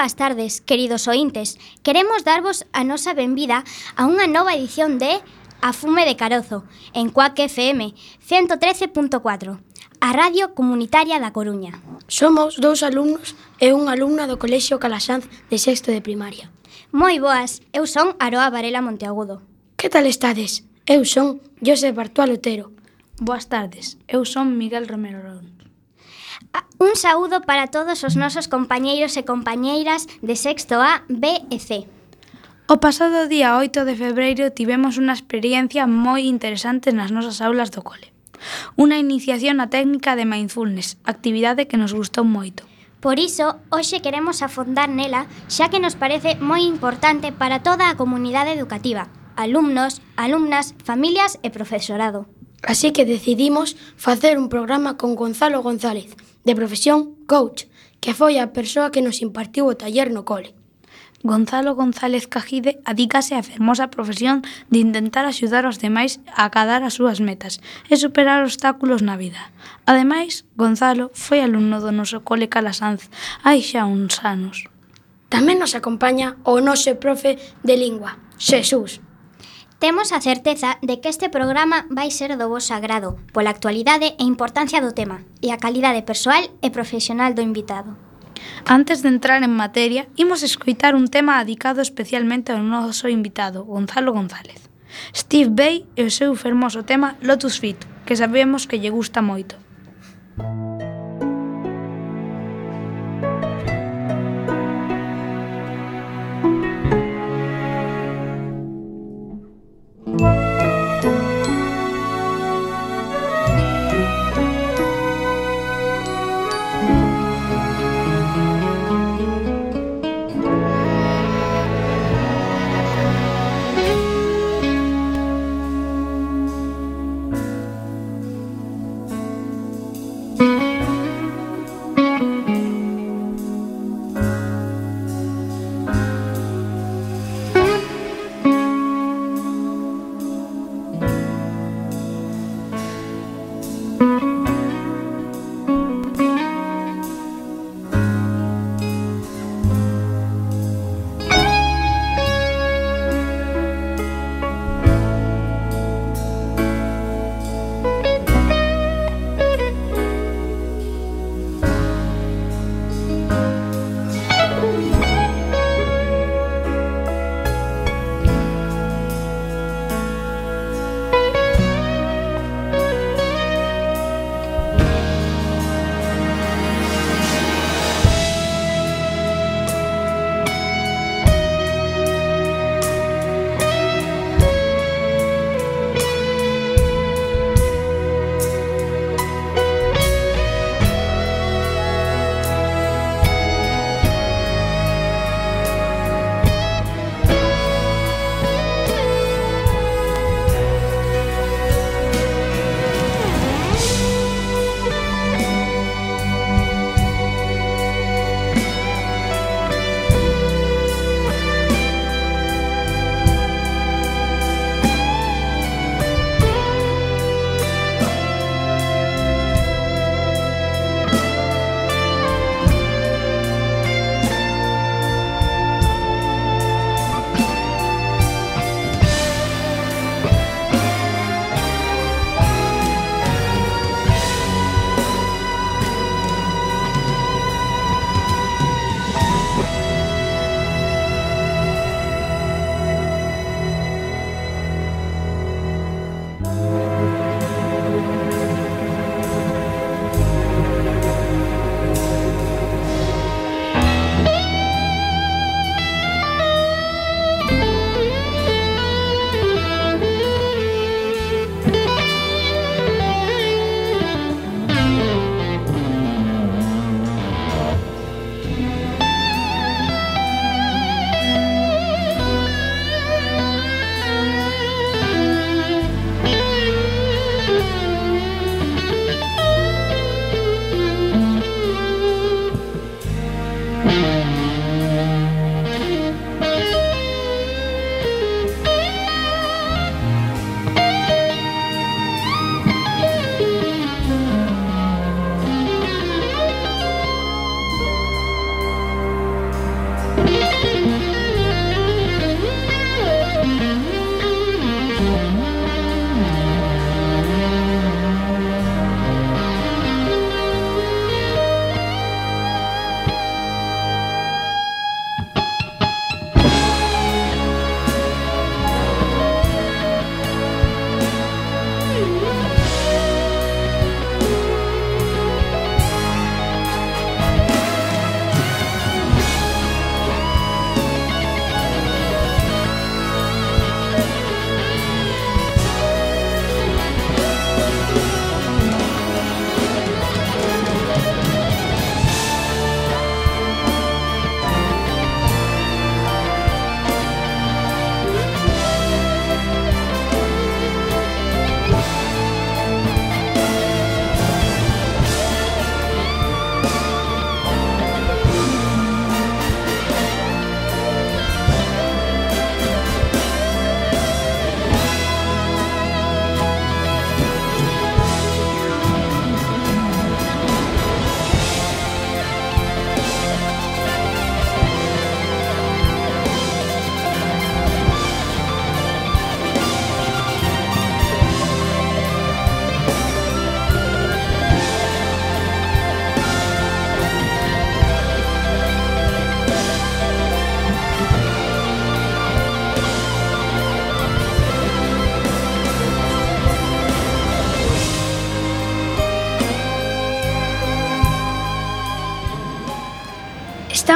boas tardes, queridos ointes. Queremos darvos a nosa benvida a unha nova edición de A Fume de Carozo, en Cuac FM 113.4, a Radio Comunitaria da Coruña. Somos dous alumnos e unha alumna do Colexio Calasanz de sexto de primaria. Moi boas, eu son Aroa Varela Monteagudo. Que tal estades? Eu son José Bartual Otero. Boas tardes, eu son Miguel Romero Rons. Un saúdo para todos os nosos compañeiros e compañeiras de sexto A, B e C. O pasado día 8 de febreiro tivemos unha experiencia moi interesante nas nosas aulas do cole. Unha iniciación á técnica de mindfulness, actividade que nos gustou moito. Por iso, hoxe queremos afondar nela, xa que nos parece moi importante para toda a comunidade educativa, alumnos, alumnas, familias e profesorado. Así que decidimos facer un programa con Gonzalo González, de profesión coach, que foi a persoa que nos impartiu o taller no cole. Gonzalo González Cajide adícase á fermosa profesión de intentar axudar aos demais a acadar as súas metas e superar obstáculos na vida. Ademais, Gonzalo foi alumno do noso cole Calasanz hai xa uns anos. Tamén nos acompaña o noso profe de lingua, Xesús. Temos a certeza de que este programa vai ser do vos agrado, pola actualidade e importancia do tema, e a calidade persoal e profesional do invitado. Antes de entrar en materia, imos escoitar un tema adicado especialmente ao noso invitado, Gonzalo González. Steve Bay e o seu fermoso tema Lotus Fit, que sabemos que lle gusta moito. Música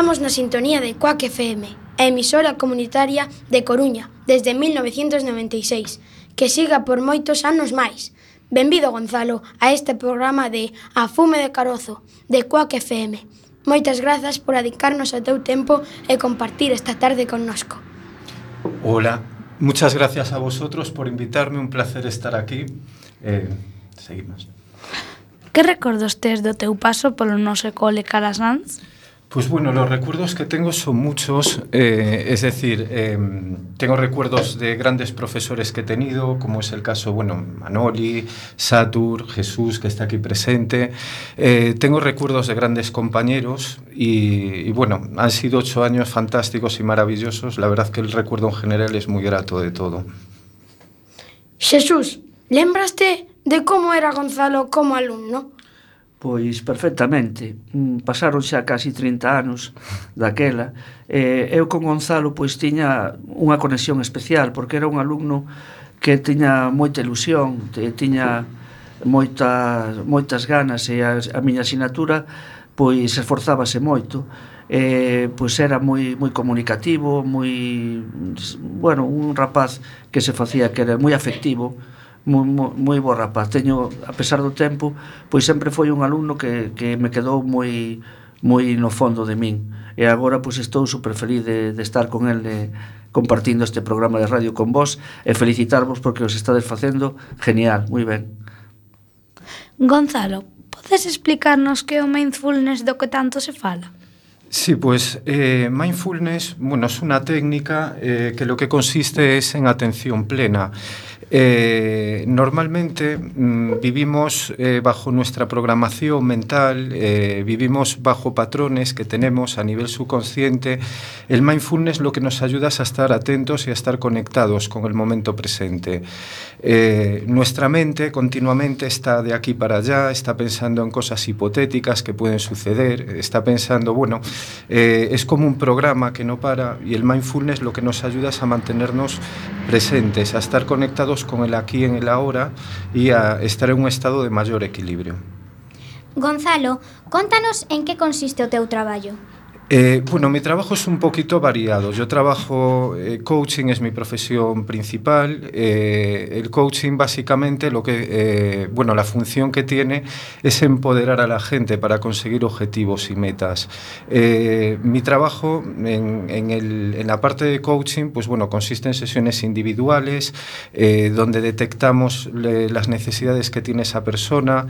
Estamos na sintonía de Coac FM, a emisora comunitaria de Coruña, desde 1996, que siga por moitos anos máis. Benvido, Gonzalo, a este programa de A Fume de Carozo, de Coac FM. Moitas grazas por adicarnos o teu tempo e compartir esta tarde connosco. Hola, muchas gracias a vosotros por invitarme, un placer estar aquí. Eh, seguimos. Que recordos tes do teu paso polo noso cole Calasanz? Pues bueno, los recuerdos que tengo son muchos, eh, es decir, eh, tengo recuerdos de grandes profesores que he tenido, como es el caso, bueno, Manoli, Satur, Jesús, que está aquí presente. Eh, tengo recuerdos de grandes compañeros y, y, bueno, han sido ocho años fantásticos y maravillosos. La verdad que el recuerdo en general es muy grato de todo. Jesús, lembraste de como era Gonzalo como alumno? Pois perfectamente, mm, pasaron xa casi 30 anos daquela. Eh, eu con Gonzalo pois tiña unha conexión especial porque era un alumno que tiña moita ilusión, tiña moitas moitas ganas e a, a miña asignatura pois esforzábase moito. Eh, pois era moi moi comunicativo, moi bueno, un rapaz que se facía que era moi afectivo moi, moi bo rapaz. Teño, a pesar do tempo, pois sempre foi un alumno que, que me quedou moi moi no fondo de min. E agora pois estou super feliz de, de estar con el de, compartindo este programa de radio con vos e felicitarvos porque os estades facendo genial, moi ben. Gonzalo, podes explicarnos que é o mindfulness do que tanto se fala? Sí, pues eh, mindfulness, bueno, es una técnica eh, que lo que consiste es en atención plena. Eh, normalmente mmm, vivimos eh, bajo nuestra programación mental, eh, vivimos bajo patrones que tenemos a nivel subconsciente. El mindfulness lo que nos ayuda es a estar atentos y a estar conectados con el momento presente. Eh, nuestra mente continuamente está de aquí para allá, está pensando en cosas hipotéticas que pueden suceder, está pensando, bueno, eh, es como un programa que no para y el mindfulness lo que nos ayuda es a mantenernos presentes, a estar conectados conectados con el aquí en el ahora y a estar en un estado de mayor equilibrio. Gonzalo, contanos en que consiste o teu traballo. Eh, bueno, mi trabajo es un poquito variado. Yo trabajo, eh, coaching es mi profesión principal. Eh, el coaching básicamente lo que, eh, bueno, la función que tiene es empoderar a la gente para conseguir objetivos y metas. Eh, mi trabajo en, en, el, en, la parte de coaching, pues bueno, consiste en sesiones individuales eh, donde detectamos le, las necesidades que tiene esa persona,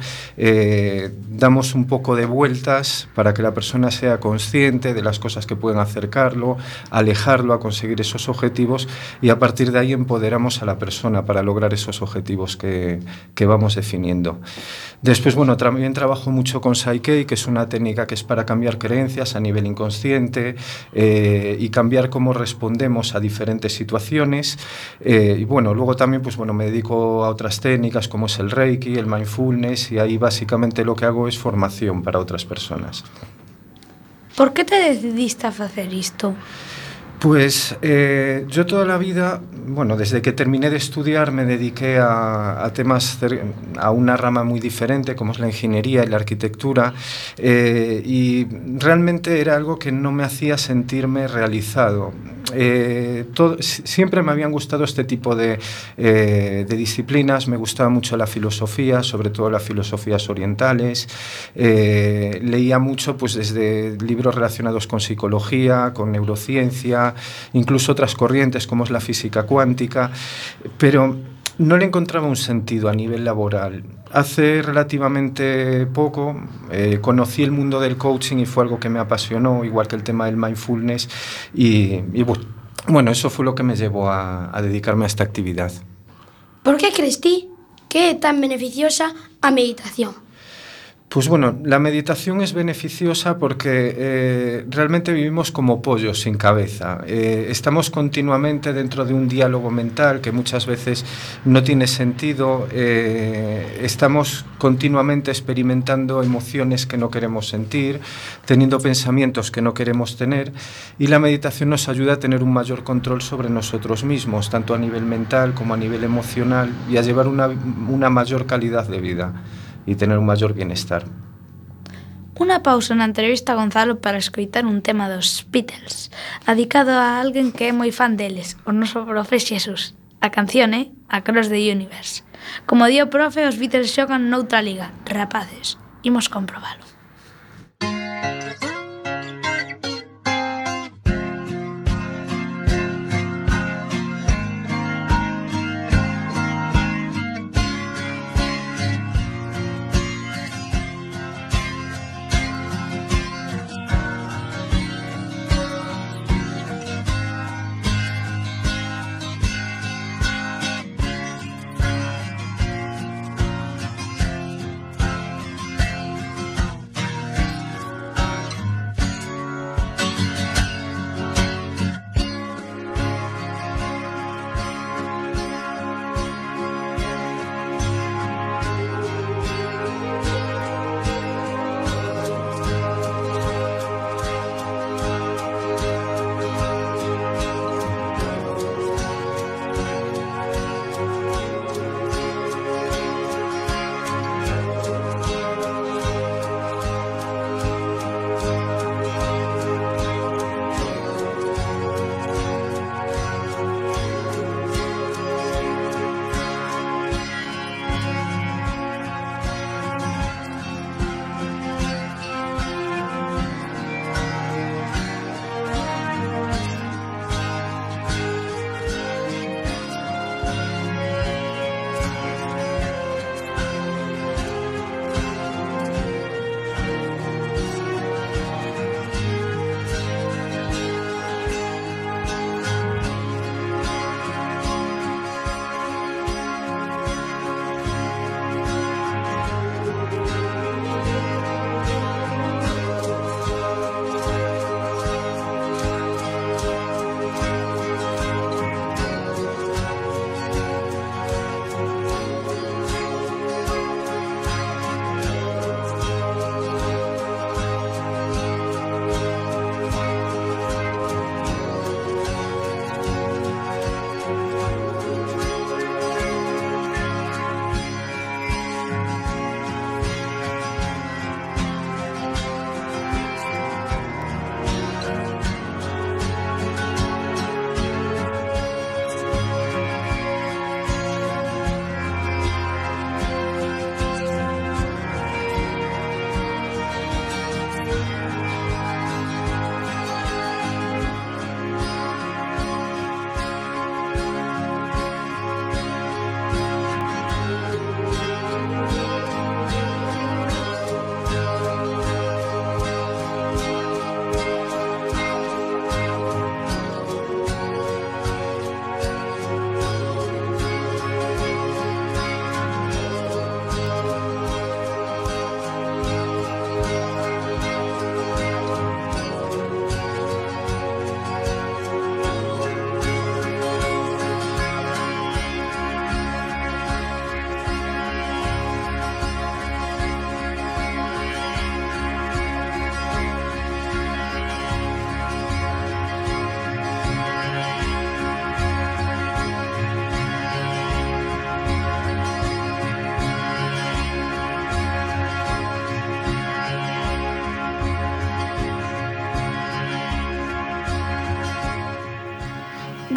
damos un poco de vueltas para que la persona sea consciente de las cosas que pueden acercarlo, alejarlo a conseguir esos objetivos y a partir de ahí empoderamos a la persona para lograr esos objetivos que, que vamos definiendo. Después, bueno, también trabajo mucho con Psyche, que es una técnica que es para cambiar creencias a nivel inconsciente eh, y cambiar cómo respondemos a diferentes situaciones. Eh, y bueno, luego también, pues bueno, me dedico a otras técnicas como es el Reiki, el Mindfulness y ahí básicamente lo que hago es formación para otras personas. Por que te decidiste a facer isto? Pues eh, yo toda la vida, bueno, desde que terminé de estudiar me dediqué a, temas, a una rama muy diferente como es la ingeniería y la arquitectura eh, y realmente era algo que no me hacía sentirme realizado. Eh, siempre me habían gustado este tipo de, de, disciplinas, me gustaba mucho la filosofía, sobre todo las filosofías orientales, leía mucho pues desde libros relacionados con psicología, con neurociencia, incluso otras corrientes como es la física cuántica, pero no le encontraba un sentido a nivel laboral. Hace relativamente poco eh, conocí el mundo del coaching y fue algo que me apasionó, igual que el tema del mindfulness, y, bueno, eso fue lo que me llevó a, dedicarme a esta actividad. ¿Por qué crees ti que é tan beneficiosa a meditación? Pues bueno, la meditación es beneficiosa porque eh, realmente vivimos como pollos sin cabeza. Eh, estamos continuamente dentro de un diálogo mental que muchas veces no tiene sentido. Eh, estamos continuamente experimentando emociones que no queremos sentir, teniendo pensamientos que no queremos tener y la meditación nos ayuda a tener un mayor control sobre nosotros mismos, tanto a nivel mental como a nivel emocional y a llevar una, una mayor calidad de vida e tener un maior bienestar. Unha pausa na entrevista a Gonzalo para escoitar un tema dos Beatles, adicado a alguén que é moi fan deles, o noso profe Xesús. A canción eh? é Across the Universe. Como di o profe, os Beatles xogan noutra liga, rapaces. Imos comprobalo.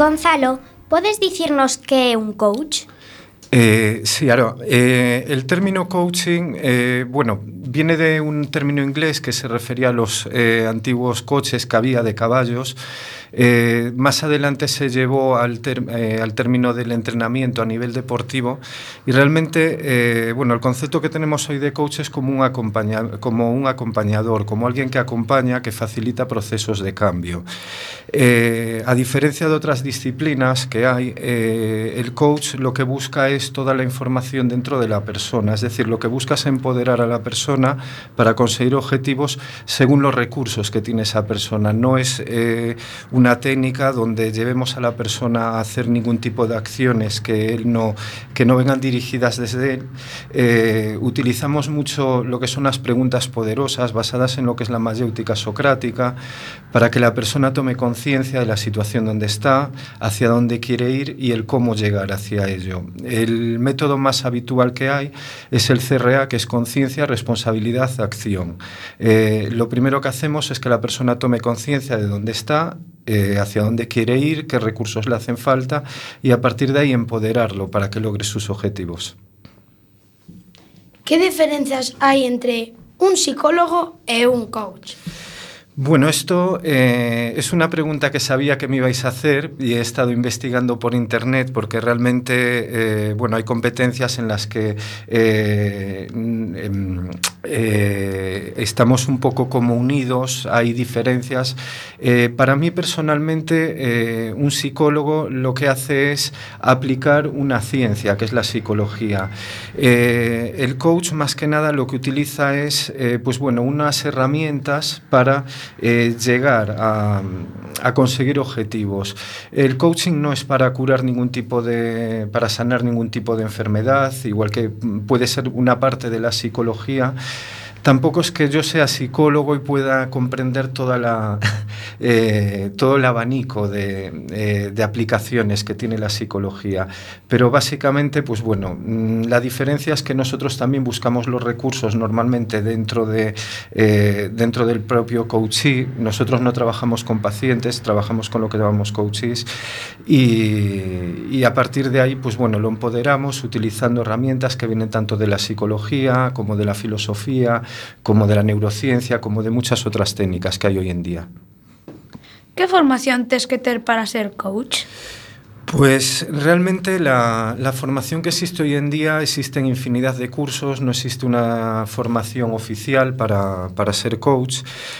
Gonzalo, podes dicirnos que é un coach? Eh, sí, claro. Eh, el término coaching, eh, bueno, viene de un término inglés que se refería a los antiguos coches que había de caballos Eh, más adelante se llevó eh, al, término del entrenamiento a nivel deportivo y realmente, eh, bueno, el concepto que tenemos hoy de coach es como un, acompañador, como alguien que acompaña, que facilita procesos de cambio. A diferencia de otras disciplinas que hay, el coach lo que busca es toda la información dentro de la persona, es decir, lo que busca es empoderar a la persona para conseguir objetivos según los recursos que tiene esa persona. No es una técnica donde llevemos a la persona a hacer ningún tipo de acciones que, él no, que no vengan dirigidas desde él. Eh, utilizamos mucho lo que son las preguntas poderosas basadas en lo que es la mayéutica socrática para que la persona tome conciencia de la situación donde está, hacia dónde quiere ir y el cómo llegar hacia ello. El método más habitual que hay es el CRA, que es conciencia, responsabilidad acción. Eh, lo primero que hacemos es que la persona tome conciencia de dónde está, eh, hacia dónde quiere ir, qué recursos le hacen falta y a partir de ahí empoderarlo para que logre sus objetivos. ¿Qué diferencias hai entre un psicólogo e un coach? Bueno, esto eh, es una pregunta que sabía que me ibais a hacer y he estado investigando por internet porque realmente eh, bueno, hay competencias en las que eh, eh, estamos un poco como unidos, hay diferencias. Para mí personalmente, un psicólogo lo que hace es aplicar una ciencia, que es la psicología. El coach más que nada lo que utiliza es pues bueno, unas herramientas para eh, llegar a, a conseguir objetivos. El coaching no es para curar ningún tipo de, para sanar ningún tipo de enfermedad, igual que puede ser una parte de la psicología. Tampoco es que yo sea psicólogo y pueda comprender toda la, eh, todo el abanico de, eh, de, aplicaciones que tiene la psicología. Pero básicamente, pues bueno, mm, la diferencia es que nosotros también buscamos los recursos normalmente dentro, de, eh, dentro del propio coachee. Nosotros no trabajamos con pacientes, trabajamos con lo que llamamos coaches y, y a partir de ahí, pues bueno, lo empoderamos utilizando herramientas que vienen tanto de la psicología como de la filosofía, como de la neurociencia, como de muchas otras técnicas que hay hoy en día. ¿Qué formación tienes que ter para ser coach? Pues realmente la, la, formación que existe hoy en día, existen infinidad de cursos, no existe una formación oficial para, para ser coach.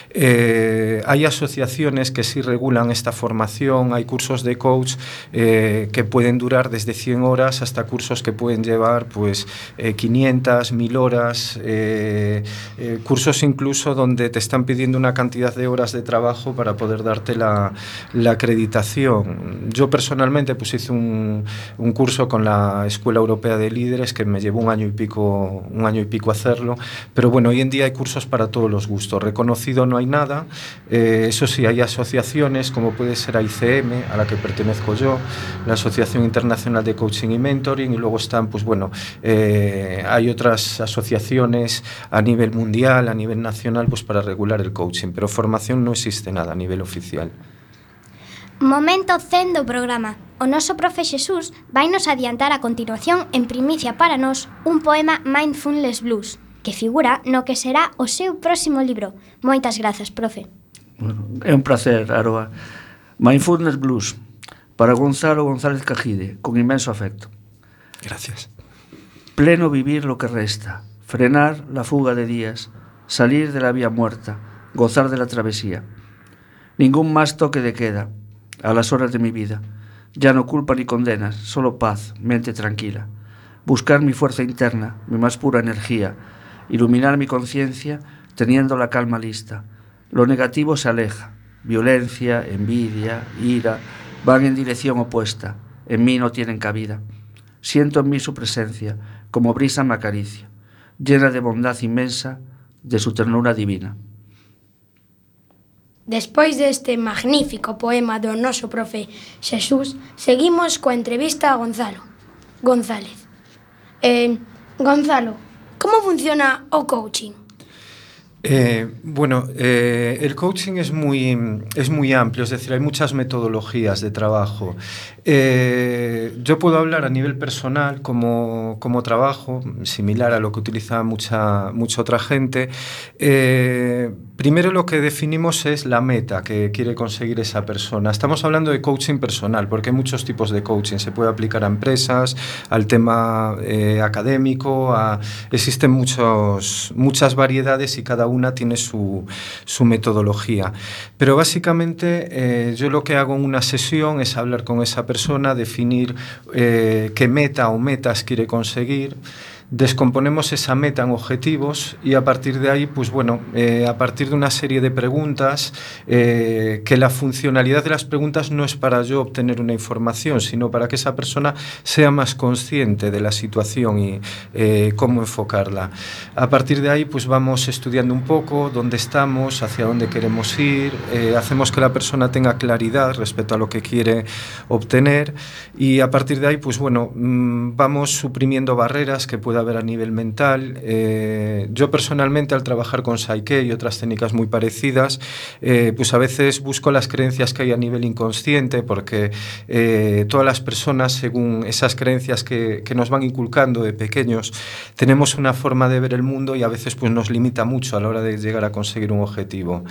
Eh, hay asociaciones que sí regulan esta formación, hay cursos de coach eh, que pueden durar desde 100 horas hasta cursos que pueden llevar pues, eh, 500, 1000 horas, eh, cursos incluso donde te están pidiendo una cantidad de horas de trabajo para poder darte la, la acreditación. Yo personalmente pues hice un, un curso con la Escuela Europea de Líderes que me llevó un año y pico, un año y pico hacerlo. Pero bueno, hoy en día hay cursos para todos los gustos. Reconocido no hay nada. Eh, eso sí, hay asociaciones como puede ser AICM, a la que pertenezco yo, la Asociación Internacional de Coaching y Mentoring, y luego están, pues bueno, eh, hay otras asociaciones a nivel mundial, a nivel nacional, pues para regular el coaching. Pero formación no existe nada a nivel oficial. Momento zen do programa. O noso profe Xesús vai nos adiantar a continuación en primicia para nós un poema Mindfulness Blues, que figura no que será o seu próximo libro. Moitas grazas, profe. Bueno, é un placer, Aroa. Mindfulness Blues, para Gonzalo González Cajide, con inmenso afecto. Gracias. Pleno vivir lo que resta, frenar la fuga de días, salir de la vía muerta, gozar de la travesía. Ningún más toque de queda a las horas de mi vida Ya no culpa ni condenas, solo paz, mente tranquila. Buscar mi fuerza interna, mi más pura energía, iluminar mi conciencia teniendo la calma lista. Lo negativo se aleja, violencia, envidia, ira, van en dirección opuesta, en mí no tienen cabida. Siento en mí su presencia, como brisa me acaricia, llena de bondad inmensa, de su ternura divina. Despois deste magnífico poema do noso profe Xesús, seguimos coa entrevista a Gonzalo González. Eh, Gonzalo, como funciona o coaching? Eh, bueno, eh, el coaching es muy, es muy amplio, es decir, hay muchas metodologías de trabajo. Eh, yo puedo hablar a nivel personal como, como, trabajo, similar a lo que utiliza mucha, mucha otra gente. Primero lo que definimos es la meta que quiere conseguir esa persona. Estamos hablando de coaching personal, porque hay muchos tipos de coaching. Se puede aplicar a empresas, al tema académico, existen muchos, muchas variedades y cada una tiene su, su metodología. Pero básicamente eh, yo lo que hago en una sesión es hablar con esa persona, definir eh, qué meta o metas quiere conseguir descomponemos esa meta en objetivos y a partir de ahí, pues bueno, eh, a partir de una serie de preguntas, eh, que la funcionalidad de las preguntas no es para yo obtener una información, sino para que esa persona sea más consciente de la situación y eh, cómo enfocarla. A partir de ahí, pues vamos estudiando un poco dónde estamos, hacia dónde queremos ir, eh, hacemos que la persona tenga claridad respecto a lo que quiere obtener y a partir de ahí, pues bueno, mmm, vamos suprimiendo barreras que puedan puede haber a nivel mental. Eh, yo personalmente al trabajar con Psyche y otras técnicas muy parecidas, eh, pues a veces busco las creencias que hay a nivel inconsciente porque eh, todas las personas, según esas creencias que, que, nos van inculcando de pequeños, tenemos una forma de ver el mundo y a veces pues nos limita mucho a la hora de llegar a conseguir un objetivo.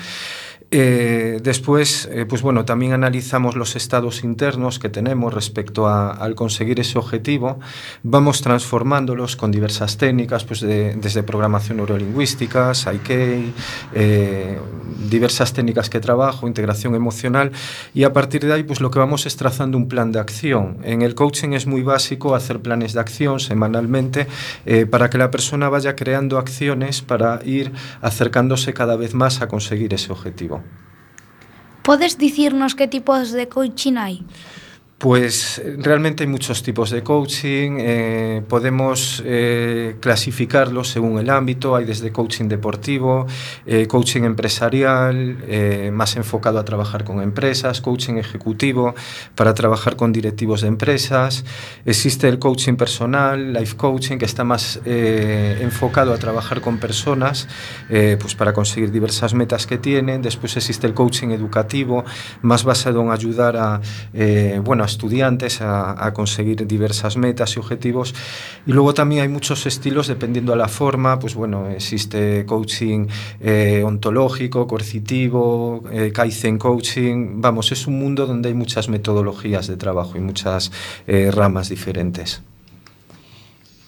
Eh, después, eh, pues bueno, también analizamos los estados internos que tenemos respecto a, al conseguir ese objetivo. Vamos transformándolos con diversas técnicas, pues de, desde programación neurolingüística, Psyche, eh, diversas técnicas que trabajo, integración emocional, y a partir de ahí, pues lo que vamos es trazando un plan de acción. En el coaching es muy básico hacer planes de acción semanalmente para que la persona vaya creando acciones para ir acercándose cada vez más a conseguir ese objetivo. Podes dicirnos que tipos de coaching hai? Pues realmente hay muchos tipos de coaching, eh, podemos eh, clasificarlos según el ámbito, hay desde coaching deportivo, eh, coaching empresarial, más enfocado a trabajar con empresas, coaching ejecutivo para trabajar con directivos de empresas, existe el coaching personal, life coaching, que está más enfocado a trabajar con personas pues para conseguir diversas metas que tienen, después existe el coaching educativo, más basado en ayudar a, bueno, a estudiantes a, a, conseguir diversas metas y objetivos. Y luego también hay muchos estilos dependiendo de la forma, pues bueno, existe coaching eh, ontológico, coercitivo, eh, Kaizen coaching, vamos, es un mundo donde hay muchas metodologías de trabajo y muchas eh, ramas diferentes.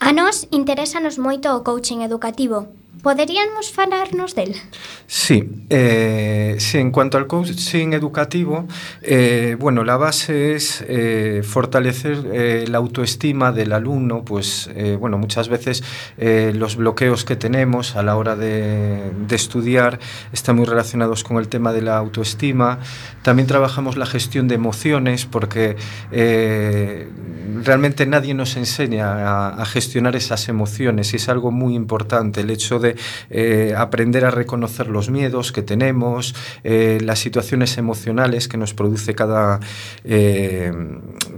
A nós interésanos moito o coaching educativo. Poderíamos falarnos del? Sí, eh, sí, en cuanto al coaching educativo, eh, bueno, la base es eh, fortalecer eh, la autoestima del alumno, pues, eh, bueno, muchas veces eh, los bloqueos que tenemos a la hora de, de, estudiar están muy relacionados con el tema de la autoestima. También trabajamos la gestión de emociones, porque Eh, realmente nadie nos enseña a, a gestionar esas emociones y es algo muy importante el hecho de eh, aprender a reconocer los miedos que tenemos, eh, las situaciones emocionales que nos produce cada, eh,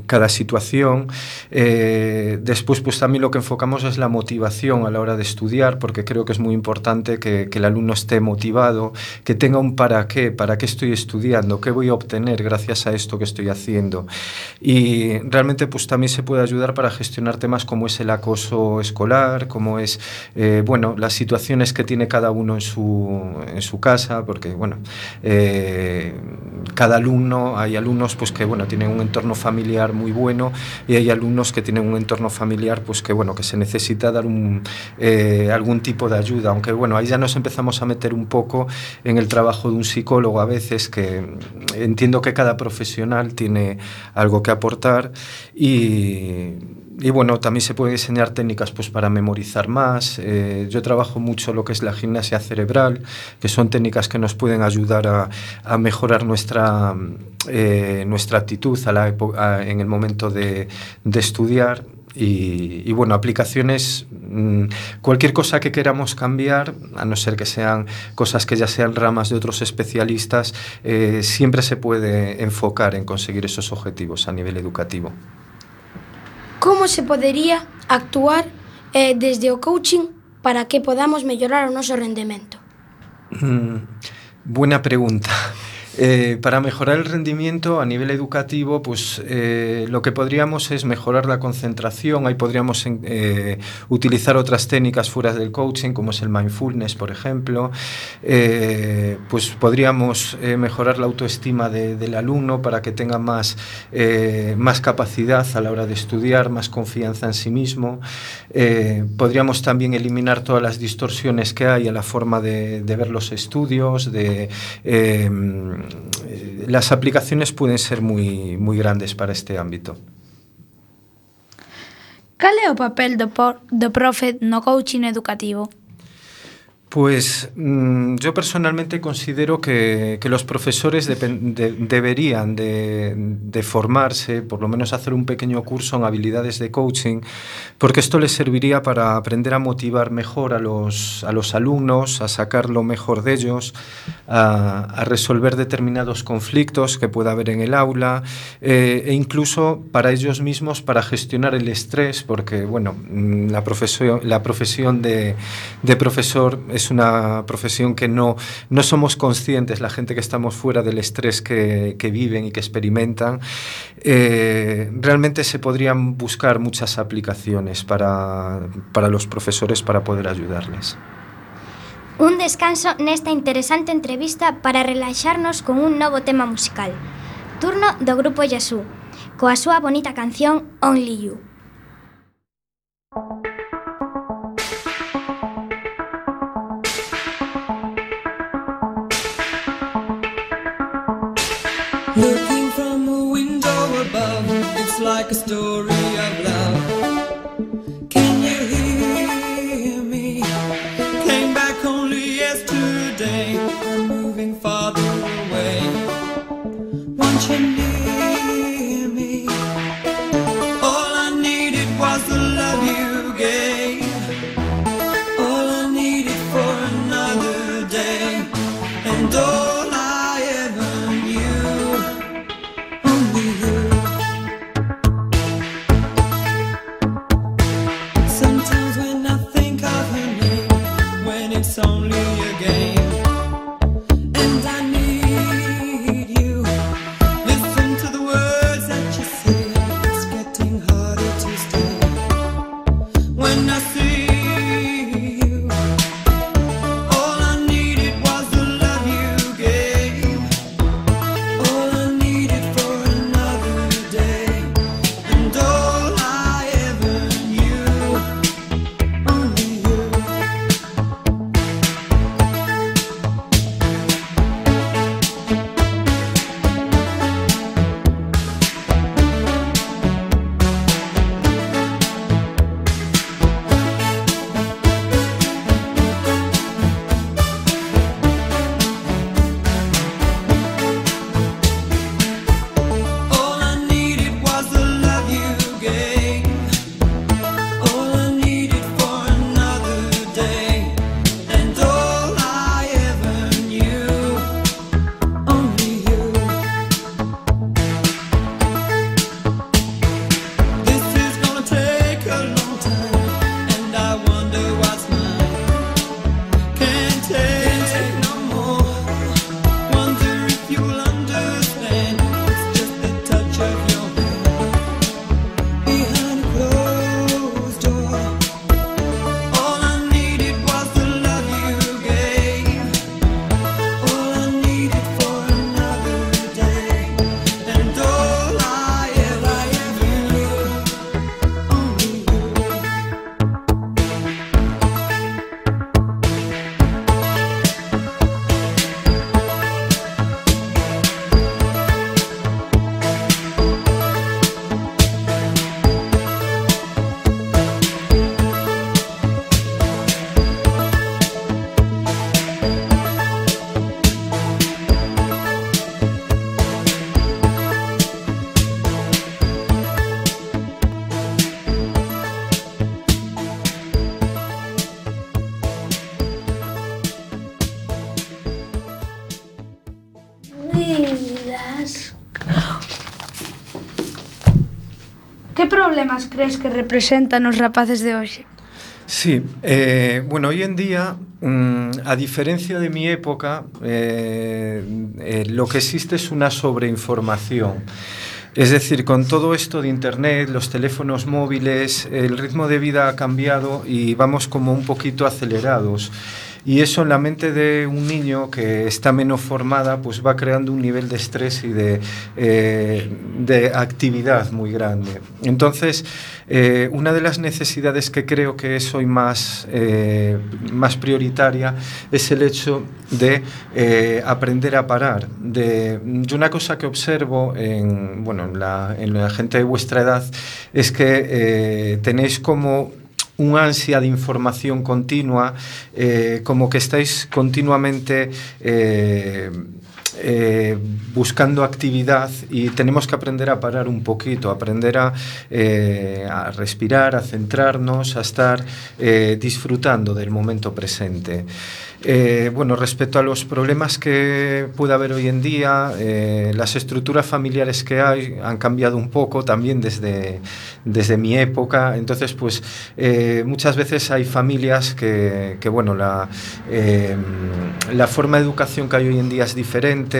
cada situación. Eh, después, pues también lo que enfocamos es la motivación a la hora de estudiar, porque creo que es muy importante que, que el alumno esté motivado, que tenga un para qué, para qué estoy estudiando, qué voy a obtener gracias a esto que estoy haciendo. Y realmente pues también se puede ayudar para gestionar temas como es el acoso escolar, como es, eh, bueno, las situaciones que tiene cada uno en su, en su casa, porque, bueno, eh, cada alumno, hay alumnos pues que, bueno, tienen un entorno familiar muy bueno y hay alumnos que tienen un entorno familiar pues que, bueno, que se necesita dar un, eh, algún tipo de ayuda, aunque, bueno, ahí ya nos empezamos a meter un poco en el trabajo de un psicólogo a veces, que entiendo que cada profesional tiene algo que aportar y y bueno, también se pueden diseñar técnicas pues, para memorizar más. Eh, yo trabajo mucho lo que es la gimnasia cerebral, que son técnicas que nos pueden ayudar a, mejorar nuestra, eh, nuestra actitud en el momento de, estudiar. Y, y, bueno, aplicaciones, mmm, cualquier cosa que queramos cambiar, a no ser que sean cosas que ya sean ramas de otros especialistas, eh, siempre se puede enfocar en conseguir esos objetivos a nivel educativo. como se podería actuar eh, desde o coaching para que podamos mellorar o noso rendemento? Mm, buena pregunta. Eh, para mejorar el rendimiento a nivel educativo, pues eh, lo que podríamos es mejorar la concentración. Ahí podríamos eh, utilizar otras técnicas fuera del coaching, como es el mindfulness, por ejemplo. Eh, pues podríamos eh, mejorar la autoestima de, del alumno para que tenga más, eh, más capacidad a la hora de estudiar, más confianza en sí mismo. Podríamos también eliminar todas las distorsiones que hay a la forma de, de ver los estudios, de las aplicaciones pueden ser muy, muy grandes para este ámbito. Cal é o papel do, por, do profe no coaching educativo? Pues mmm, yo personalmente considero que, los profesores de, de, deberían de, formarse, por lo menos hacer un pequeño curso en habilidades de coaching, porque esto les serviría para aprender a motivar mejor a los, a los alumnos, a sacar lo mejor de ellos, a, resolver determinados conflictos que pueda haber en el aula eh, e incluso para ellos mismos para gestionar el estrés, porque bueno, mm, la profesión, la profesión de profesor es una profesión que no, no somos conscientes, la gente que estamos fuera del estrés que, que viven y que experimentan. Eh, realmente se podrían buscar muchas aplicaciones para, para los profesores para poder ayudarles. Un descanso nesta interesante entrevista para relaxarnos con un novo tema musical. Turno do grupo Yasú, coa súa bonita canción Only You. Looking from a window above, it's like a story problemas crees que representan os rapaces de hoxe? Sí, eh, bueno, hoy en día, mmm, a diferencia de mi época, eh, eh, lo que existe es una sobreinformación. Es decir, con todo esto de Internet, los teléfonos móviles, el ritmo de vida ha cambiado y vamos como un poquito acelerados. Y eso en la mente de un niño que está menos formada, pues va creando un nivel de estrés y de, eh, de actividad muy grande. Entonces, eh, una de las necesidades que creo que es hoy más, eh, más prioritaria es el hecho de aprender a parar. De, una cosa que observo en, bueno, en, la, en la gente de vuestra edad es que tenéis como unha ansia de información continua, eh, como que estáis continuamente eh, eh, buscando actividad y tenemos que aprender a parar un poquito, aprender a, respirar, a centrarnos, a estar disfrutando del momento presente. Bueno, respecto a los problemas que puede haber hoy en día, las estructuras familiares que hay han cambiado un poco también desde, desde mi época. Entonces, pues eh, muchas veces hay familias que, que bueno, la, eh, la forma de educación que hay hoy en día es diferente.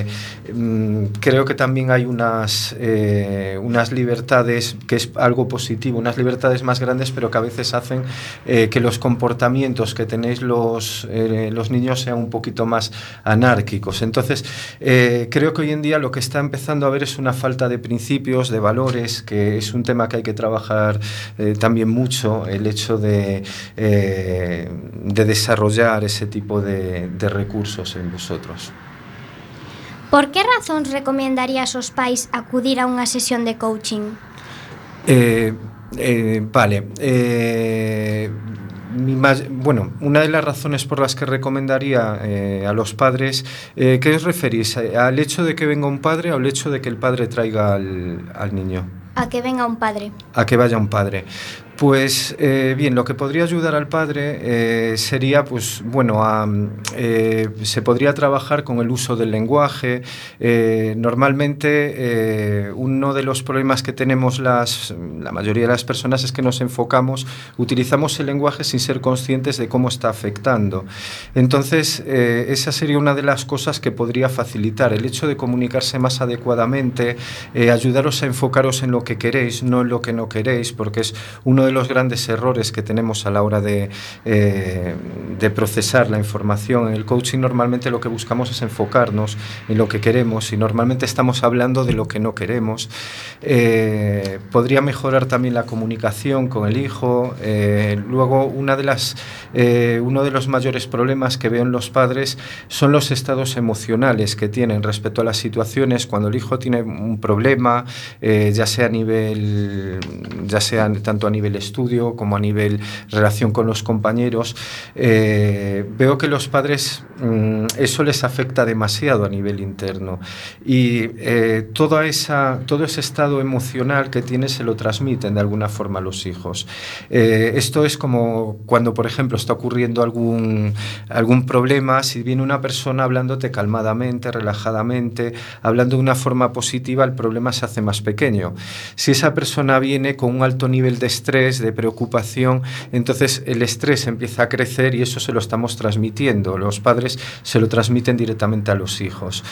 eh, mm, creo que también hay unas, eh, unas libertades, que es algo positivo, unas libertades más grandes, pero que a veces hacen eh, que los comportamientos que tenéis los, eh, los niños sean un poquito más anárquicos. Entonces, creo que hoy en día lo que está empezando a ver es una falta de principios, de valores, que es un tema que hay que trabajar eh, también mucho, el hecho de, eh, de desarrollar ese tipo de, de recursos en vosotros. Por que razóns recomendarías aos pais acudir a unha sesión de coaching? Eh, eh, vale, eh, mi más, bueno, una de las razones por las que recomendaría eh, a los padres, eh, ¿qué os referís? ¿Al hecho de que venga un padre o al hecho de que el padre traiga al, al niño? A que venga un padre. A que vaya un padre. Pues eh, bien, lo que podría ayudar al padre eh, sería, pues bueno, eh, se podría trabajar con el uso del lenguaje. Normalmente uno de los problemas que tenemos las, la mayoría de las personas es que nos enfocamos, utilizamos el lenguaje sin ser conscientes de cómo está afectando. Entonces, esa sería una de las cosas que podría facilitar, el hecho de comunicarse más adecuadamente, ayudaros a enfocaros en lo que queréis, no en lo que no queréis, porque es uno de los grandes errores que tenemos a la hora de, eh, de procesar la información. En el coaching normalmente lo que buscamos es enfocarnos en lo que queremos y normalmente estamos hablando de lo que no queremos. Eh, podría mejorar también la comunicación con el hijo. Eh, luego, una de las, eh, uno de los mayores problemas que veo en los padres son los estados emocionales que tienen respecto a las situaciones cuando el hijo tiene un problema, eh, ya sea a nivel, ya sea tanto a nivel estudio como a nivel relación con los compañeros. Eh, veo que los padres mm, eso les afecta demasiado a nivel interno y eh, toda esa, todo ese estado emocional que tiene se lo transmiten de alguna forma a los hijos. Eh, esto es como cuando, por ejemplo, está ocurriendo algún, algún problema, si viene una persona hablándote calmadamente, relajadamente, hablando de una forma positiva, el problema se hace más pequeño. Si esa persona viene con un alto nivel de estrés, de preocupación, entonces el estrés empieza a crecer y eso se lo estamos transmitiendo. Los padres se lo transmiten directamente a los hijos.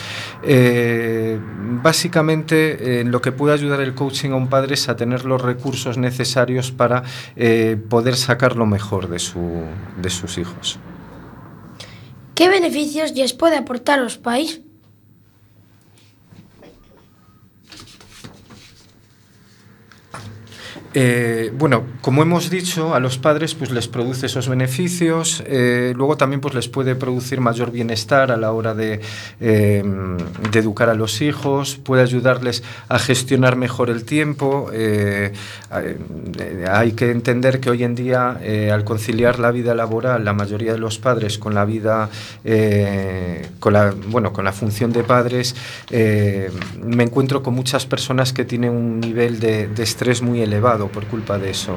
Eh, básicamente, lo que puede ayudar el coaching a un padre es a tener los recursos necesarios para eh, poder sacar lo mejor de, su, de sus hijos. Que beneficios lles pode aportar aos pais? Eh, bueno, como hemos dicho, a los padres pues les produce esos beneficios, eh, luego también pues les puede producir mayor bienestar a la hora de, de educar a los hijos, puede ayudarles a gestionar mejor el tiempo. eh, hay que entender que hoy en día, al conciliar la vida laboral, la mayoría de los padres con la vida, con la, bueno, con la función de padres, me encuentro con muchas personas que tienen un nivel de, de estrés muy elevado por culpa de eso.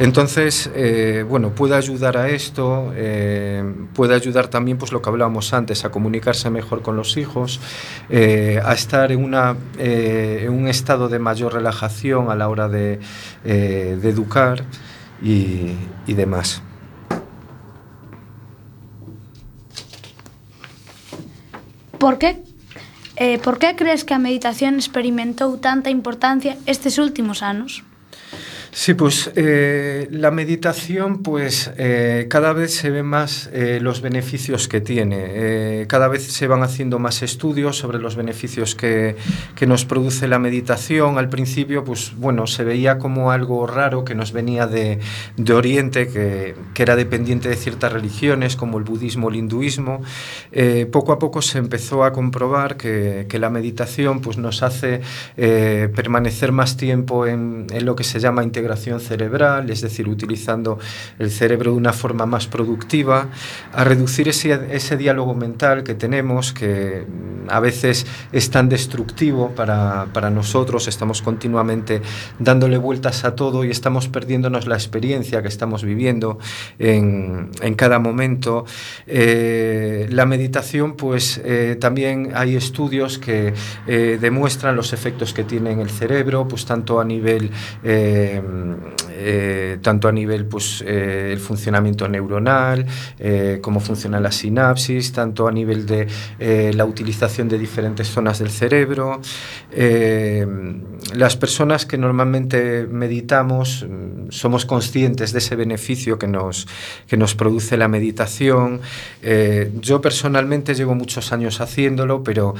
Entonces, eh, bueno, puede ayudar a esto, eh, puede ayudar también, pues lo que hablábamos antes, a comunicarse mejor con los hijos, eh, a estar en, una, en un estado de mayor relajación a la hora de, educar y, demás. Por eh, por que crees que a meditación experimentou tanta importancia estes últimos anos? Sí, pues eh, la meditación, pues eh, cada vez se ven más eh, los beneficios que tiene. Eh, cada vez se van haciendo más estudios sobre los beneficios que, que nos produce la meditación. Al principio, pues bueno, se veía como algo raro que nos venía de, de Oriente, que, que era dependiente de ciertas religiones como el budismo el hinduismo. Eh, poco a poco se empezó a comprobar que, que la meditación pues, nos hace eh, permanecer más tiempo en, en lo que se llama integración cerebral, es decir, utilizando el cerebro de una forma más productiva, a reducir ese, ese diálogo mental que tenemos, que mm, a veces es tan destructivo para, para nosotros, estamos continuamente dándole vueltas a todo y estamos perdiéndonos la experiencia que estamos viviendo en, en cada momento. Eh, la meditación, pues eh, también hay estudios que eh, demuestran los efectos que tiene en el cerebro, pues tanto a nivel, euh, eh, tanto a nivel, pues eh, el funcionamiento neuronal, eh, cómo funciona la sinapsis, tanto a nivel de eh, la utilización de diferentes zonas del cerebro. Eh, las personas que normalmente meditamos mm, somos conscientes de ese beneficio que nos, que nos produce la meditación. Eh, yo personalmente llevo muchos años haciéndolo, pero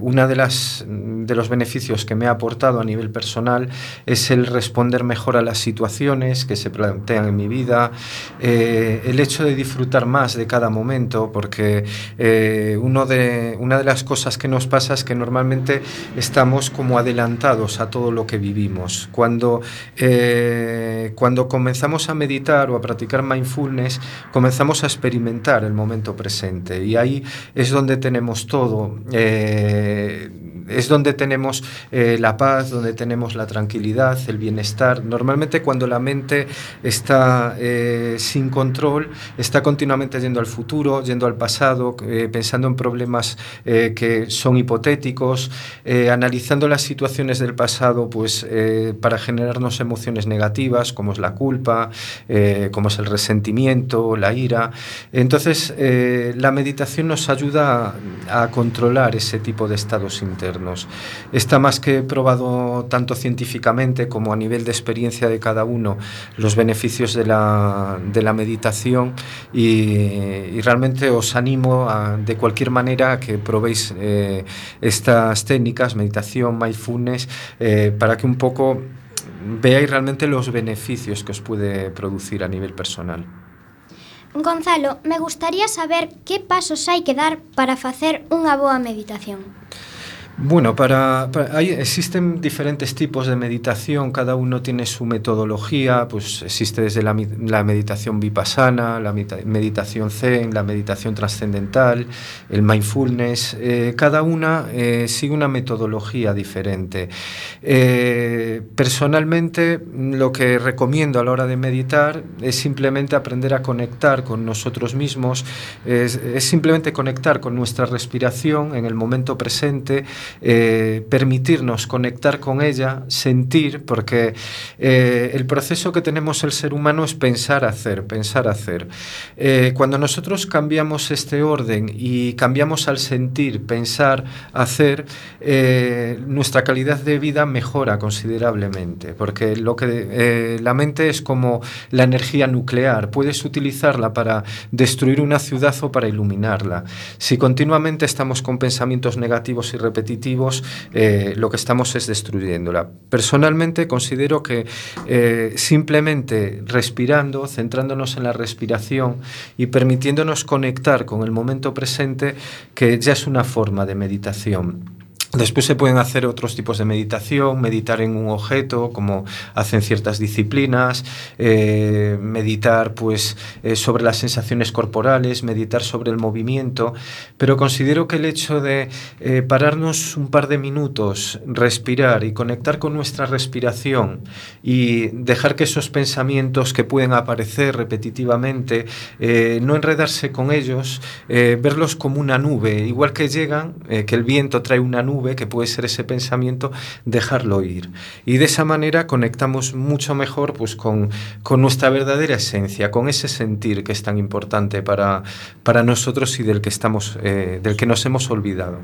una de las de los beneficios que me ha aportado a nivel personal es el responder mejor a las situaciones que se plantean en mi vida, eh, el hecho de disfrutar más de cada momento, porque eh, uno de, una de las cosas que nos pasa es que normalmente estamos como adelantados a todo lo que vivimos. Cuando, eh, cuando comenzamos a meditar o a practicar mindfulness, comenzamos a experimentar el momento presente y ahí es donde tenemos todo. eh, es donde tenemos eh, la paz, donde tenemos la tranquilidad, el bienestar. Normalmente cuando la mente está eh, sin control, está continuamente yendo al futuro, yendo al pasado, eh, pensando en problemas eh, que son hipotéticos, eh, analizando las situaciones del pasado pues, eh, para generarnos emociones negativas, como es la culpa, eh, como es el resentimiento, la ira. Entonces, la meditación nos ayuda a, a controlar ese tipo de estados internos. Está más que probado tanto científicamente como a nivel de experiencia de cada uno los beneficios de la, de la meditación y, realmente os animo de cualquier manera a que probéis eh, estas técnicas, meditación, mindfulness, eh, para que un poco veáis realmente los beneficios que os puede producir a nivel personal. Gonzalo, me gustaría saber que pasos hai que dar para facer unha boa meditación. Bueno, para, hay, existen diferentes tipos de meditación, cada uno tiene su metodología, pues existe desde la, meditación vipassana, la medita- meditación zen, la meditación trascendental, el mindfulness, eh, cada una eh, sigue una metodología diferente. Eh, personalmente, lo que recomiendo a la hora de meditar es simplemente aprender a conectar con nosotros mismos, es simplemente conectar con nuestra respiración en el momento presente, eh, permitirnos conectar con ella, sentir, porque eh, el proceso que tenemos el ser humano es pensar, hacer, pensar, hacer. Eh, cuando nosotros cambiamos este orden y cambiamos al sentir, pensar, hacer, nuestra calidad de vida mejora considerablemente, porque lo que la mente es como la energía nuclear, puedes utilizarla para destruir una ciudad o para iluminarla. Si continuamente estamos con pensamientos negativos y repetitivos, eh, lo que estamos es destruyéndola. Personalmente considero que eh, simplemente respirando, centrándonos en la respiración y permitiéndonos conectar con el momento presente, que ya es una forma de meditación. Después se pueden hacer otros tipos de meditación, meditar en un objeto, como hacen ciertas disciplinas, eh, meditar pues, eh, sobre las sensaciones corporales, meditar sobre el movimiento, pero considero que el hecho de eh, pararnos un par de minutos, respirar y conectar con nuestra respiración y dejar que esos pensamientos que pueden aparecer repetitivamente, no enredarse con ellos, verlos como una nube, igual que llegan, que el viento trae una nube, que puede ser ese pensamiento, dejarlo ir. Y de esa manera conectamos mucho mejor pues, con, con nuestra verdadera esencia, con ese sentir que es tan importante para, para nosotros y del que, estamos, eh, del que nos hemos olvidado.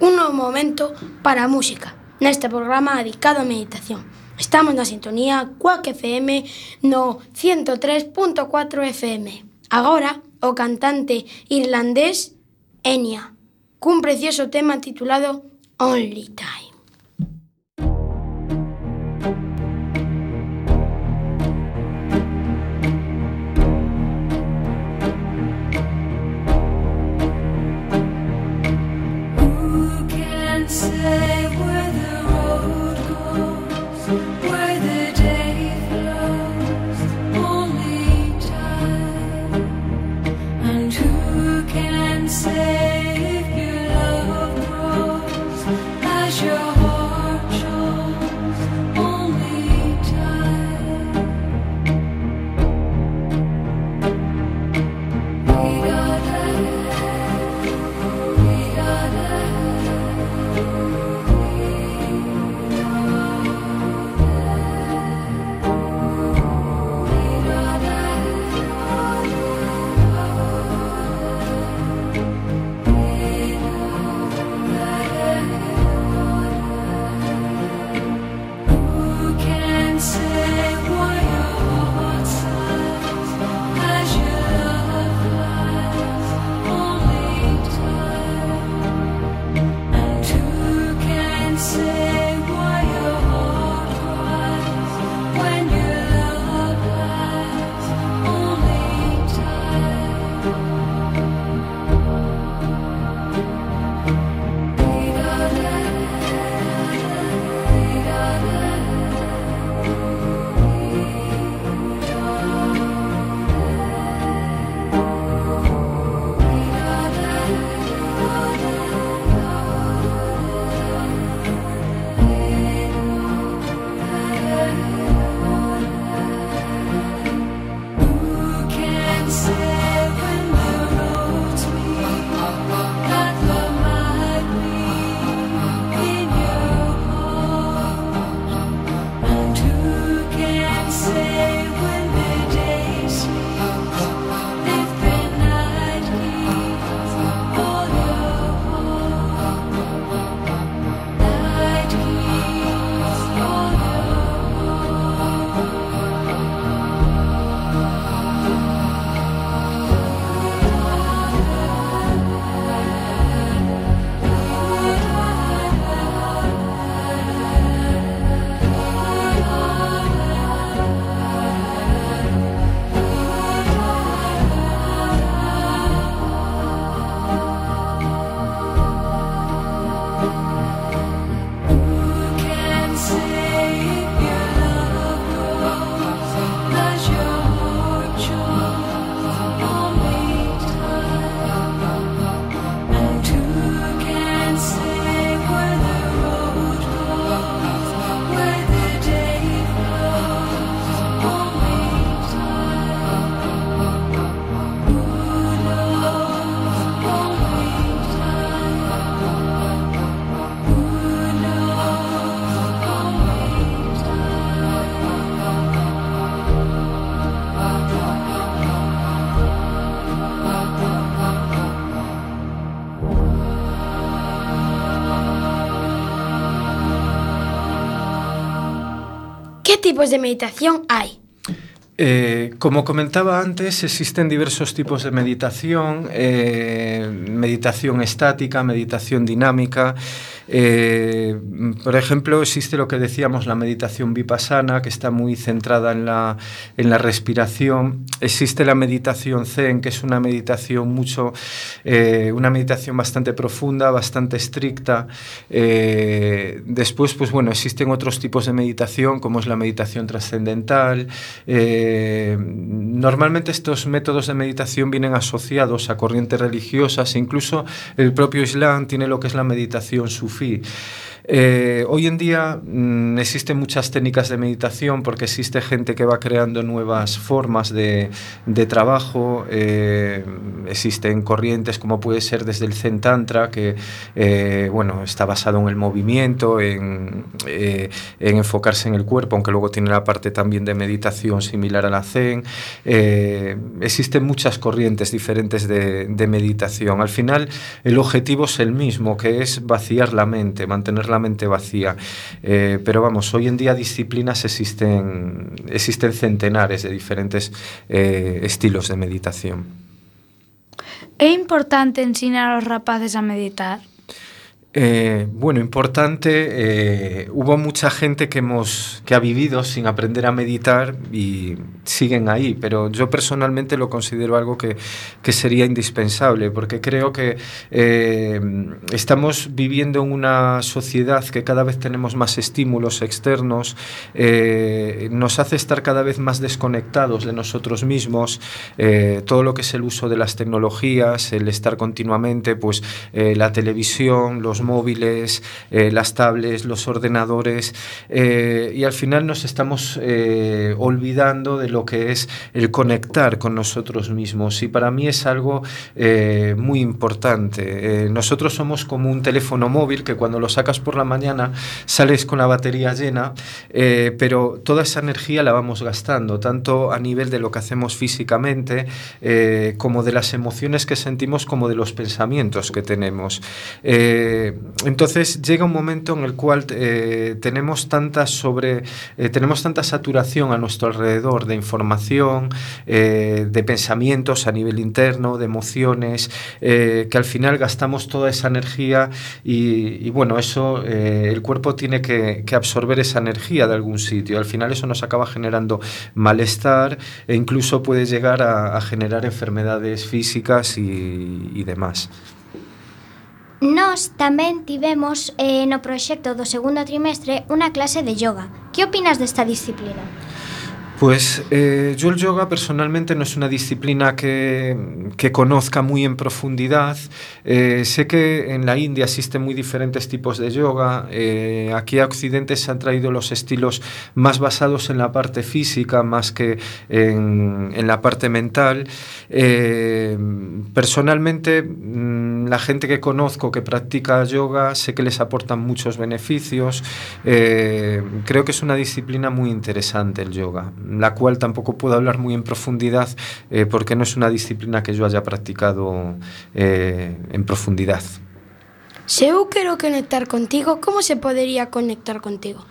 Un novo momento para a música neste programa dedicado á meditación. Estamos na sintonía Quack FM no 103.4 FM. Agora, o cantante irlandés Enya, cun precioso tema titulado Only Time. tipos de meditación hai? Eh, como comentaba antes, existen diversos tipos de meditación, eh, meditación estática, meditación dinámica, Eh, por ejemplo, existe lo que decíamos, la meditación vipassana, que está muy centrada en la, en la respiración. Existe la meditación zen, que es una meditación mucho, eh, una meditación bastante profunda, bastante estricta. Eh, después, pues bueno, existen otros tipos de meditación, como es la meditación trascendental. Eh, normalmente estos métodos de meditación vienen asociados a corrientes religiosas, incluso el propio Islam tiene lo que es la meditación sufí. fui Eh, hoy en día mm, existen muchas técnicas de meditación porque existe gente que va creando nuevas formas de, de trabajo, eh, existen corrientes como puede ser desde el Zen Tantra, que eh, bueno, está basado en el movimiento, en, eh, en enfocarse en el cuerpo, aunque luego tiene la parte también de meditación similar a la Zen. Eh, existen muchas corrientes diferentes de, de meditación. Al final, el objetivo es el mismo, que es vaciar la mente, mantener la mente vacía. Eh, pero vamos, hoy en día disciplinas existen, existen centenares de diferentes eh, estilos de meditación. É importante ensinar aos rapaces a meditar? Eh, bueno, importante, eh, hubo mucha gente que, hemos, que ha vivido sin aprender a meditar y siguen ahí, pero yo personalmente lo considero algo que, que sería indispensable, porque creo que eh, estamos viviendo en una sociedad que cada vez tenemos más estímulos externos, nos hace estar cada vez más desconectados de nosotros mismos, todo lo que es el uso de las tecnologías, el estar continuamente, pues la televisión, los móviles, eh, las tablets, los ordenadores, eh, y al final nos estamos eh, olvidando de lo que es el conectar con nosotros mismos. Y para mí es algo muy importante. Nosotros somos como un teléfono móvil que cuando lo sacas por la mañana sales con la batería llena, pero toda esa energía la vamos gastando, tanto a nivel de lo que hacemos físicamente, como de las emociones que sentimos, como de los pensamientos que tenemos. Entonces llega un momento en el cual eh, tenemos tanta sobre eh, tenemos tanta saturación a nuestro alrededor de información, eh, de pensamientos a nivel interno, de emociones, que al final gastamos toda esa energía y, bueno, eso el cuerpo tiene que, absorber esa energía de algún sitio. Al final eso nos acaba generando malestar e incluso puede llegar a, generar enfermedades físicas y demás. Nós tamén tivemos eh, no proxecto do segundo trimestre unha clase de yoga. Que opinas desta disciplina? Pues eh, yo el yoga personalmente no es una disciplina que, conozca muy en profundidad. Eh, sé que en la India existen muy diferentes tipos de yoga. Eh, aquí a Occidente se han traído los estilos más basados en la parte física más que en, en la parte mental. Eh, personalmente, mm, la gente que conozco que practica yoga sé que les aportan muchos beneficios. Eh, creo que es una disciplina muy interesante el yoga la cual tampoco puedo hablar muy en profundidad eh, porque no es una disciplina que yo haya practicado eh, en profundidad. Se eu quero conectar contigo, como se podería conectar contigo?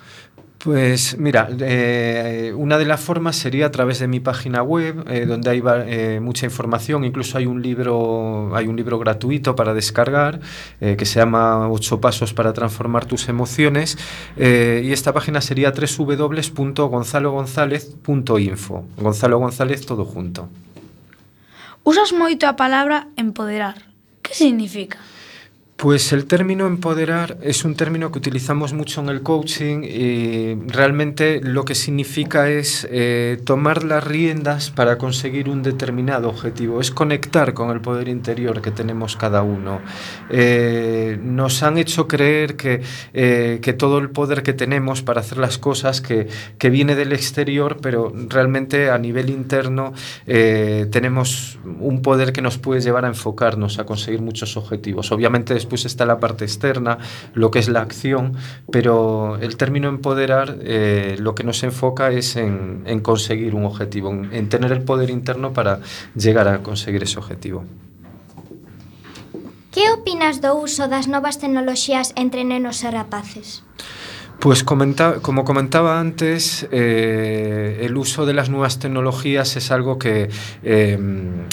Pues mira, eh, una de las formas sería a través de mi página web, eh, donde hay eh, mucha información. Incluso hay un libro, hay un libro gratuito para descargar que se llama Ocho pasos para transformar tus emociones. Y esta página sería www.gonzalogonzalez.info. Gonzalo González todo junto. Usas moito a palabra empoderar. Que significa? Pues el término empoderar es un término que utilizamos mucho en el coaching y realmente lo que significa es eh, tomar las riendas para conseguir un determinado objetivo, es conectar con el poder interior que tenemos cada uno. Eh, nos han hecho creer que, eh, que todo el poder que tenemos para hacer las cosas que, que viene del exterior, pero realmente a nivel interno tenemos un poder que nos puede llevar a enfocarnos, a conseguir muchos objetivos. Obviamente después está la parte externa, lo que es la acción, pero el término empoderar eh, lo que nos enfoca es en, en conseguir un objetivo, en, en tener el poder interno para llegar a conseguir ese objetivo. Que opinas do uso das novas tecnoloxías entre nenos e rapaces? Pues como comentaba antes, eh, el uso de las nuevas tecnologías es algo que, eh,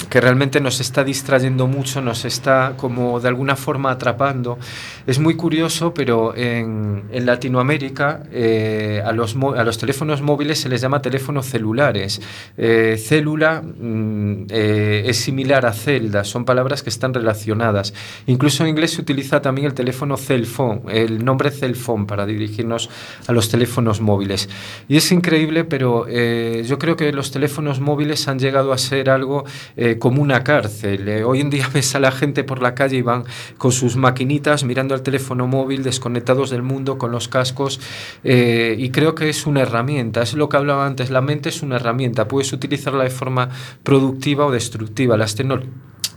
que realmente nos está distrayendo mucho, nos está como de alguna forma atrapando. Es muy curioso, pero en, Latinoamérica eh, a, los, a los teléfonos móviles se les llama teléfonos celulares. Eh, célula mm, es similar a celda, son palabras que están relacionadas. Incluso en inglés se utiliza también el teléfono cell phone, el nombre cell phone para dirigirnos a los teléfonos móviles. Y es increíble, pero eh, yo creo que los teléfonos móviles han llegado a ser algo eh, como una cárcel. Eh, hoy en día ves a la gente por la calle y van con sus maquinitas mirando al teléfono móvil, desconectados del mundo, con los cascos, y creo que es una herramienta, es lo que hablaba antes, la mente es una herramienta, puedes utilizarla de forma productiva o destructiva. Las tecno-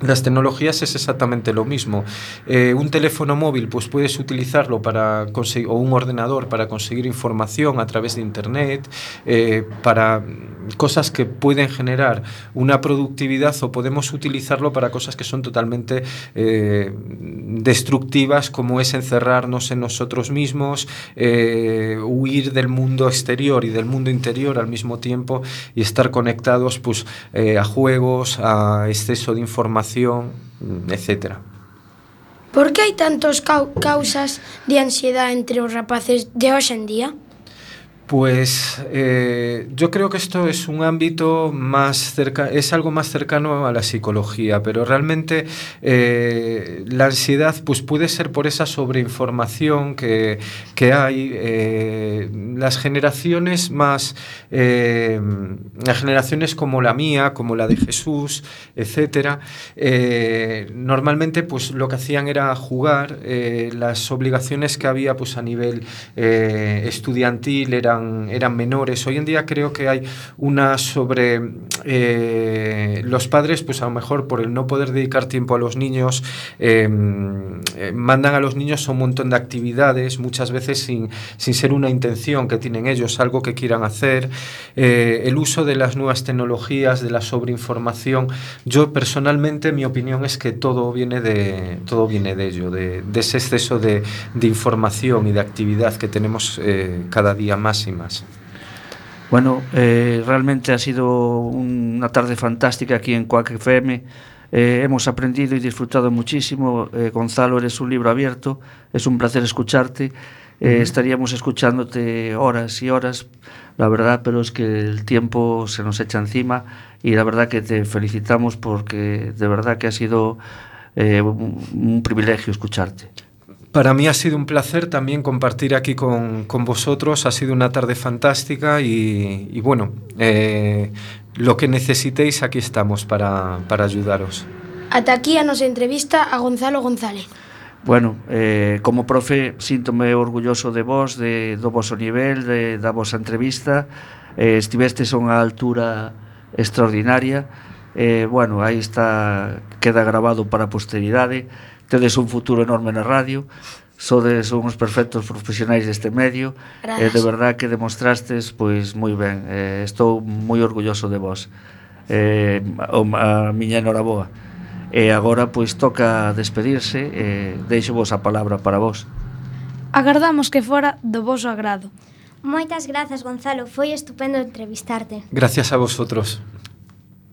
las tecnologías es exactamente lo mismo. Eh, un teléfono móvil, pues puedes utilizarlo para conseguir, o un ordenador para conseguir información a través de Internet, eh, para cosas que pueden generar una productividad o podemos utilizarlo para cosas que son totalmente eh, destructivas, como es encerrarnos en nosotros mismos, eh, huir del mundo exterior y del mundo interior al mismo tiempo y estar conectados pues, eh, a juegos, a exceso de información, etcétera. Por que hai tantos cau causas de ansiedade entre os rapaces de hoxe en día? Pues eh, yo creo que esto es un ámbito más cerca, es algo más cercano a la psicología, pero realmente eh, la ansiedad pues puede ser por esa sobreinformación que, que hay. eh, las generaciones más, las generaciones como la mía, como la de Jesús, etcétera, normalmente pues lo que hacían era jugar. las obligaciones que había pues a nivel estudiantil eran, eran menores. Hoy en día creo que hay una sobre eh, los padres, pues a lo mejor por el no poder dedicar tiempo a los niños, eh, eh, mandan a los niños a un montón de actividades, muchas veces sin, sin ser una intención que tienen ellos, algo que quieran hacer. Eh, el uso de las nuevas tecnologías, de la sobreinformación. Yo personalmente mi opinión es que todo viene de, todo viene de ello, de, de ese exceso de, información y de actividad que tenemos cada día más más. Bueno, eh, realmente ha sido una tarde fantástica aquí en Cuac FM. Eh, hemos aprendido y disfrutado muchísimo. Eh, Gonzalo, eres un libro abierto. Es un placer escucharte. Eh, Estaríamos escuchándote horas y horas, la verdad, pero es que el tiempo se nos echa encima y la verdad que te felicitamos porque de verdad que ha sido eh, un, un privilegio escucharte. Para mí ha sido un placer también compartir aquí con, con vosotros, ha sido una tarde fantástica y, y bueno, eh, lo que necesitéis aquí estamos para, para, ayudaros. Ata aquí a nosa entrevista a Gonzalo González. Bueno, eh, como profe, síntome orgulloso de vos, de, do voso nivel, de, da vosa entrevista. Eh, estivestes a unha altura extraordinaria. Eh, bueno, aí está, queda grabado para a posteridade tedes un futuro enorme na radio, sodes uns perfectos profesionais deste medio Eh, de verdad que demostrastes pois moi ben. Eh, estou moi orgulloso de vos. Eh, a, a miña enhoraboa. E agora pois toca despedirse e eh, deixo vos a palabra para vos. Agardamos que fora do vosso agrado. Moitas grazas, Gonzalo. Foi estupendo entrevistarte. Gracias a vosotros.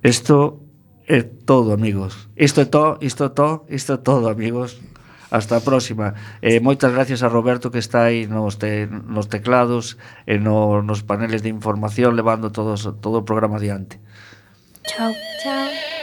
Isto é todo, amigos. Isto é todo, isto é todo, isto é todo, amigos. Hasta a próxima. Eh, moitas gracias a Roberto que está aí nos, te, nos teclados e no, nos paneles de información levando todos, todo o programa adiante. Chao. Chao.